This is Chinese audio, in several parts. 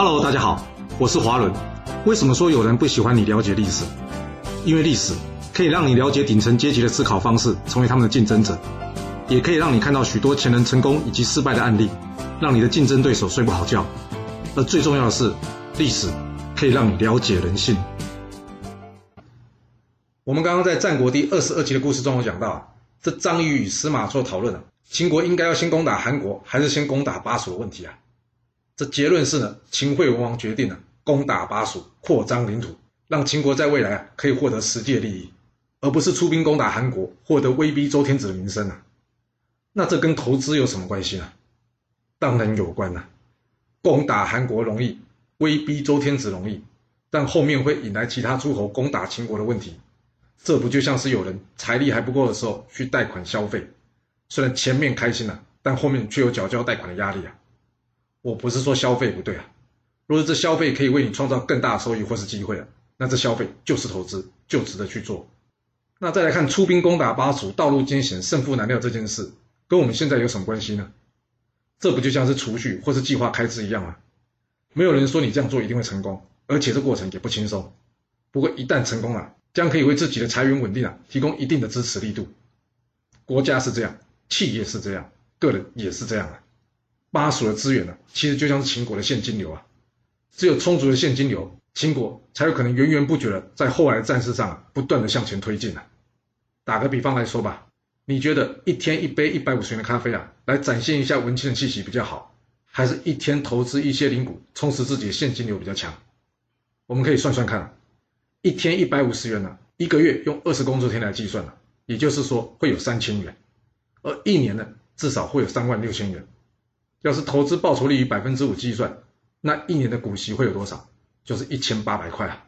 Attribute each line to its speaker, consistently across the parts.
Speaker 1: Hello，大家好，我是华伦。为什么说有人不喜欢你了解历史？因为历史可以让你了解顶层阶级的思考方式，成为他们的竞争者，也可以让你看到许多前人成功以及失败的案例，让你的竞争对手睡不好觉。而最重要的是，历史可以让你了解人性。我们刚刚在战国第二十二集的故事中有讲到啊，这张仪与司马错讨论了秦国应该要先攻打韩国，还是先攻打巴蜀的问题啊。这结论是呢，秦惠文王决定了攻打巴蜀，扩张领土，让秦国在未来啊可以获得实际的利益，而不是出兵攻打韩国，获得威逼周天子的名声啊。那这跟投资有什么关系呢？当然有关啊。攻打韩国容易，威逼周天子容易，但后面会引来其他诸侯攻打秦国的问题。这不就像是有人财力还不够的时候去贷款消费，虽然前面开心了，但后面却有缴交贷款的压力啊。我不是说消费不对啊，若是这消费可以为你创造更大收益或是机会啊，那这消费就是投资，就值得去做。那再来看出兵攻打巴蜀，道路艰险，胜负难料这件事，跟我们现在有什么关系呢？这不就像是储蓄或是计划开支一样吗？没有人说你这样做一定会成功，而且这过程也不轻松。不过一旦成功了，将可以为自己的财源稳定啊提供一定的支持力度。国家是这样，企业是这样，个人也是这样啊。巴蜀的资源呢，其实就像是秦国的现金流啊，只有充足的现金流，秦国才有可能源源不绝的在后来的战事上不断的向前推进啊。打个比方来说吧，你觉得一天一杯一百五十元的咖啡啊，来展现一下文青的气息比较好，还是一天投资一些零股，充实自己的现金流比较强？我们可以算算看，一天一百五十元呢，一个月用二十工作天来计算了，也就是说会有三千元，而一年呢，至少会有三万六千元。要是投资报酬率以百分之五计算，那一年的股息会有多少？就是一千八百块啊。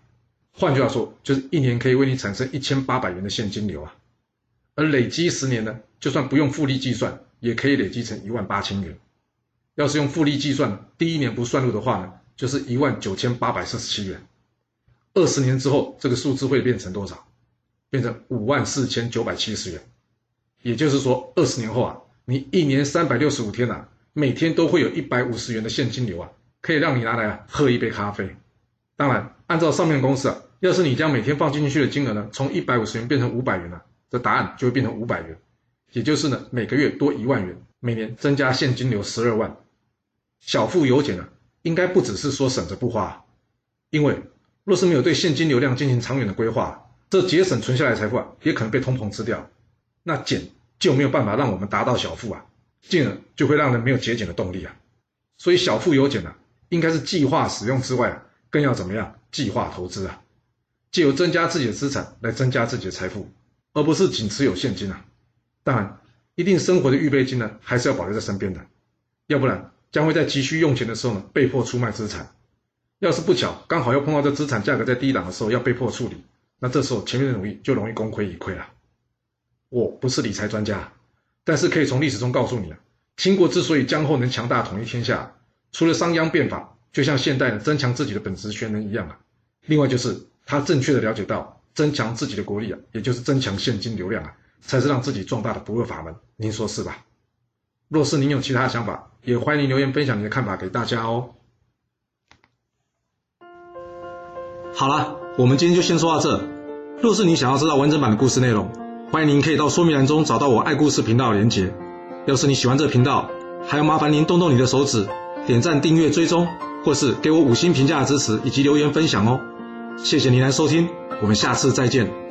Speaker 1: 换句话说，就是一年可以为你产生一千八百元的现金流啊。而累积十年呢，就算不用复利计算，也可以累积成一万八千元。要是用复利计算，第一年不算入的话呢，就是一万九千八百四十七元。二十年之后，这个数字会变成多少？变成五万四千九百七十元。也就是说，二十年后啊，你一年三百六十五天呐。每天都会有一百五十元的现金流啊，可以让你拿来啊喝一杯咖啡。当然，按照上面的公式啊，要是你将每天放进去的金额呢，从一百五十元变成五百元了，这答案就会变成五百元，也就是呢每个月多一万元，每年增加现金流十二万。小富由俭啊，应该不只是说省着不花，因为若是没有对现金流量进行长远的规划，这节省存下来财富啊，也可能被通膨吃掉，那减就没有办法让我们达到小富啊。进而就会让人没有节俭的动力啊，所以小富由俭呢，应该是计划使用之外啊，更要怎么样计划投资啊，借由增加自己的资产来增加自己的财富，而不是仅持有现金啊。当然，一定生活的预备金呢，还是要保留在身边的，要不然将会在急需用钱的时候呢，被迫出卖资产。要是不巧刚好又碰到这资产价格在低档的时候，要被迫处理，那这时候前面的努力就容易功亏一篑了。我不是理财专家。但是可以从历史中告诉你啊，秦国之所以将后能强大统一天下，除了商鞅变法，就像现代人增强自己的本职权能一样啊。另外就是他正确的了解到，增强自己的国力啊，也就是增强现金流量啊，才是让自己壮大的不二法门。您说是吧？若是您有其他想法，也欢迎留言分享你的看法给大家哦。好了，我们今天就先说到这。若是你想要知道完整版的故事内容，欢迎您可以到说明栏中找到我爱故事频道的连结。要是你喜欢这个频道，还要麻烦您动动你的手指，点赞、订阅、追踪，或是给我五星评价的支持，以及留言分享哦。谢谢您来收听，我们下次再见。